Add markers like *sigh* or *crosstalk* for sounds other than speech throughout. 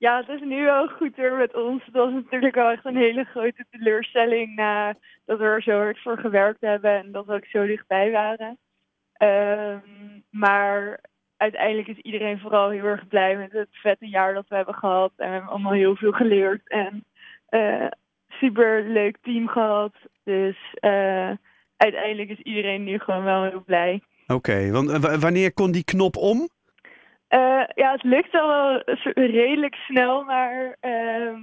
Ja, het is nu wel goed weer met ons. Het was natuurlijk wel echt een hele grote teleurstelling na dat we er zo hard voor gewerkt hebben en dat we ook zo dichtbij waren. Ehm, maar uiteindelijk is iedereen vooral heel erg blij met het vette jaar dat we hebben gehad. En we hebben allemaal heel veel geleerd en uh, super leuk team gehad. Dus uh, uiteindelijk is iedereen nu gewoon wel heel blij. Oké, want wanneer kon die knop om? Uh, ja, het lukte al wel redelijk snel, maar uh,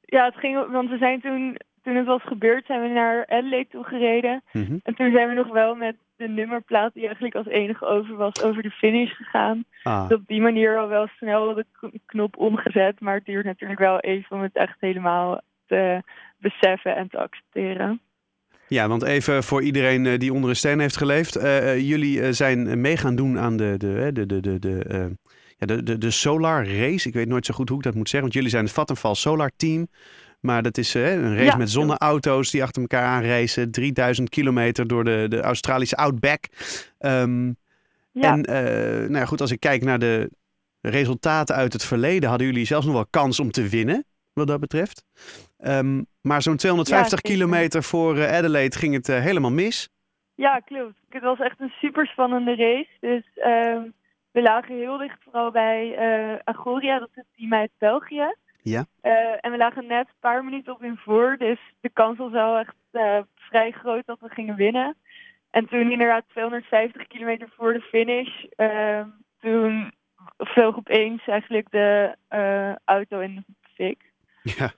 ja, het ging, want we zijn toen, toen het was gebeurd, zijn we naar Adelaide toe gereden. Mm -hmm. En toen zijn we nog wel met de nummerplaat die eigenlijk als enige over was, over de finish gegaan. Ah. Dus op die manier al wel snel de knop omgezet, maar het duurt natuurlijk wel even om het echt helemaal te beseffen en te accepteren. Ja, want even voor iedereen die onder een steen heeft geleefd. Uh, jullie zijn mee gaan doen aan de, de, de, de, de, de, uh, ja, de, de, de Solar Race. Ik weet nooit zo goed hoe ik dat moet zeggen. Want jullie zijn het Vattenfall Solar Team. Maar dat is uh, een race ja, met zonneauto's die achter elkaar aanracen. 3000 kilometer door de, de Australische Outback. Um, ja. En nou ja, goed, als ik kijk naar de resultaten uit het verleden... hadden jullie zelfs nog wel kans om te winnen, wat dat betreft. Um, maar zo'n 250 ja, kilometer voor uh, Adelaide ging het uh, helemaal mis. Ja, klopt. Het was echt een super spannende race. Dus uh, we lagen heel dicht vooral bij uh, Agoria, dat is het team uit België. Ja. en we lagen net een paar minuten op hun voor. Dus de kans was wel echt vrij groot dat we gingen winnen. En toen inderdaad 250 kilometer voor de finish, ehm, toen vloog opeens eigenlijk de auto in de fik. Ja.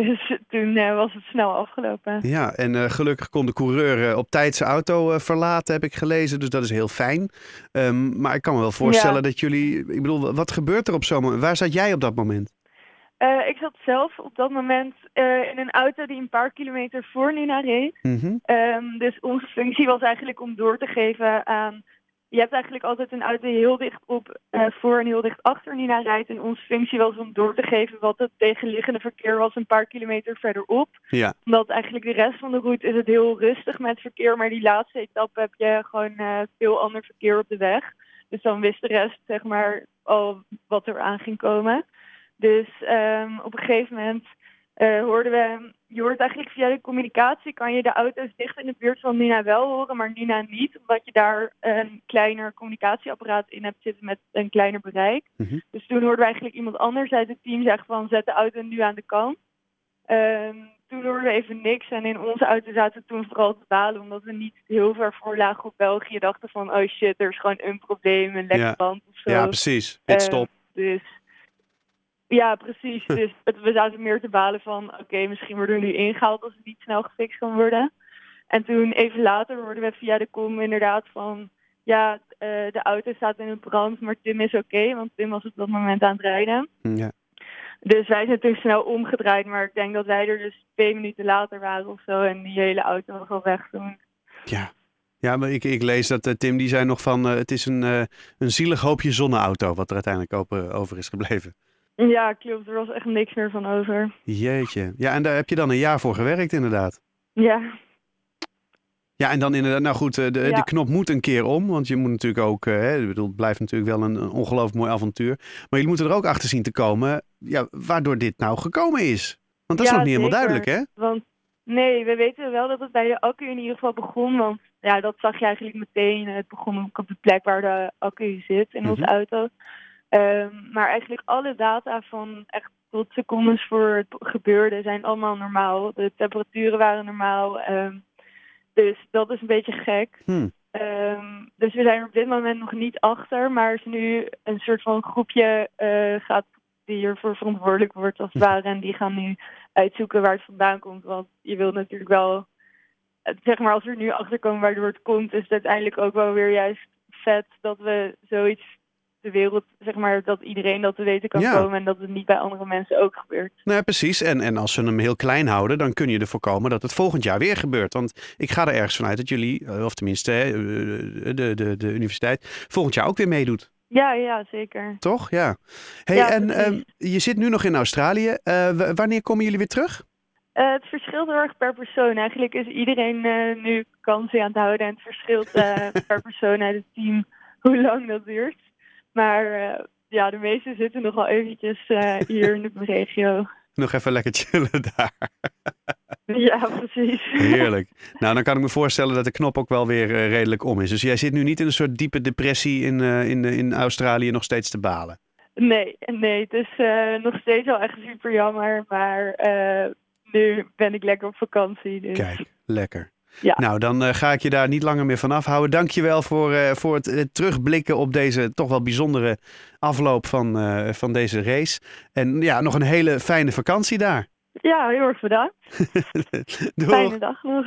Dus *laughs* toen uh, was het snel afgelopen. Ja, en uh, gelukkig kon de coureur uh, op tijd zijn auto verlaten, heb ik gelezen. Dus dat is heel fijn. Um, maar ik kan me wel voorstellen ja. dat jullie... Ik bedoel, wat gebeurt er op zo'n moment? Waar zat jij op dat moment? ik zat zelf op dat moment in een auto die een paar kilometer voor Nina reed. Mm -hmm. um, dus onze functie was eigenlijk om door te geven aan je hebt eigenlijk altijd een auto heel dicht op uh, voor en heel dicht achter Nina rijdt. En onze functie was om door te geven wat het tegenliggende verkeer was een paar kilometer verderop. Ja. Omdat eigenlijk de rest van de route is het heel rustig met verkeer. Maar die laatste etappe heb je gewoon uh, veel ander verkeer op de weg. Dus dan wist de rest zeg maar al wat er aan ging komen. Dus um, op een gegeven moment uh, hoorden we, je hoort eigenlijk via de communicatie, kan je de auto's dicht in de buurt van Nina wel horen, maar Nina niet, omdat je daar een kleiner communicatieapparaat in hebt zitten met een kleiner bereik. Mm -hmm. Dus toen hoorden we eigenlijk iemand anders uit het team zeggen van zet de auto nu aan de kant. Um, toen hoorden we even niks en in onze auto zaten we toen vooral te balen, omdat we niet heel ver voor lagen op België. Dachten van oh shit, er is gewoon een probleem, een lekke band ja. of zo. Ja, precies. Pitstop. Uh, dus ja, precies. Dus *laughs* het, we zaten meer te balen van, oké, okay, misschien worden we nu ingehaald als het niet snel gefixt kan worden. En toen even later hoorden we via de com inderdaad van, ja, uh, de auto staat in een brand, maar Tim is oké, okay, want Tim was op dat moment aan het rijden. Ja. Dus wij zijn toen snel omgedraaid, maar ik denk dat wij er dus twee minuten later waren of zo en die hele auto was al weg toen. Ja. Ja, maar ik, ik lees dat uh, Tim die zei nog van, uh, het is een, uh, een zielig hoopje zonneauto wat er uiteindelijk over, over is gebleven. Ja, klopt. Er was echt niks meer van over. Jeetje. Ja, en daar heb je dan een jaar voor gewerkt, inderdaad. Ja. Ja, en dan inderdaad, nou goed, de, de, ja. de knop moet een keer om. Want je moet natuurlijk ook, hè, ik bedoel, het blijft natuurlijk wel een, een ongelooflijk mooi avontuur. Maar jullie moeten er ook achter zien te komen, ja, waardoor dit nou gekomen is. Want dat ja, is nog niet zeker. helemaal duidelijk, hè? Want nee, we weten wel dat het bij de accu in ieder geval begon. Want ja, dat zag je eigenlijk meteen. Het begon ook op de plek waar de accu zit in mm -hmm. onze auto. Um, maar eigenlijk alle data van echt tot secondes voor het gebeurde zijn allemaal normaal. De temperaturen waren normaal. Um, dus dat is een beetje gek. Hmm. Um, dus we zijn er op dit moment nog niet achter. Maar er is nu een soort van groepje uh, gaat die hiervoor verantwoordelijk wordt als het ware. En die gaan nu uitzoeken waar het vandaan komt. Want je wilt natuurlijk wel, zeg maar als we er nu achter komen waardoor het komt, is het uiteindelijk ook wel weer juist vet dat we zoiets de wereld, zeg maar, dat iedereen dat te weten kan Ja. komen en dat het niet bij andere mensen ook gebeurt. Nou, ja, precies. En, en als ze hem heel klein houden, dan kun je ervoor komen dat het volgend jaar weer gebeurt. Want ik ga er ergens vanuit dat jullie, eh, of tenminste eh, de, de, de universiteit, volgend jaar ook weer meedoet. Ja, ja, zeker. Toch? Ja. Hey, Ja, en ehm, je zit nu nog in Australië. Eh, wanneer komen jullie weer terug? Het verschilt heel erg per persoon. Eigenlijk is iedereen nu vakantie aan het houden en het verschilt *laughs* per persoon uit het team hoe lang dat duurt. Maar eh, ja, de meesten zitten nog wel eventjes uh, hier in de *laughs* regio. Nog even lekker chillen *laughs* daar. Ja, precies. Heerlijk. Nou, dan kan ik me voorstellen dat de knop ook wel weer uh, redelijk om is. Dus jij zit nu niet in een soort diepe depressie in, in, in Australië nog steeds te balen? Nee, nee. Het is nog steeds wel echt super jammer. Maar nu ben ik lekker op vakantie. Dus. Kijk, lekker. Ja. Nou, dan uh, ga ik je daar niet langer meer van afhouden. Dank je wel voor, uh, voor het, het, terugblikken op deze toch wel bijzondere afloop van, uh, van deze race. En ja, nog een hele fijne vakantie daar. Ja, heel erg bedankt. *laughs* Fijne dag nog.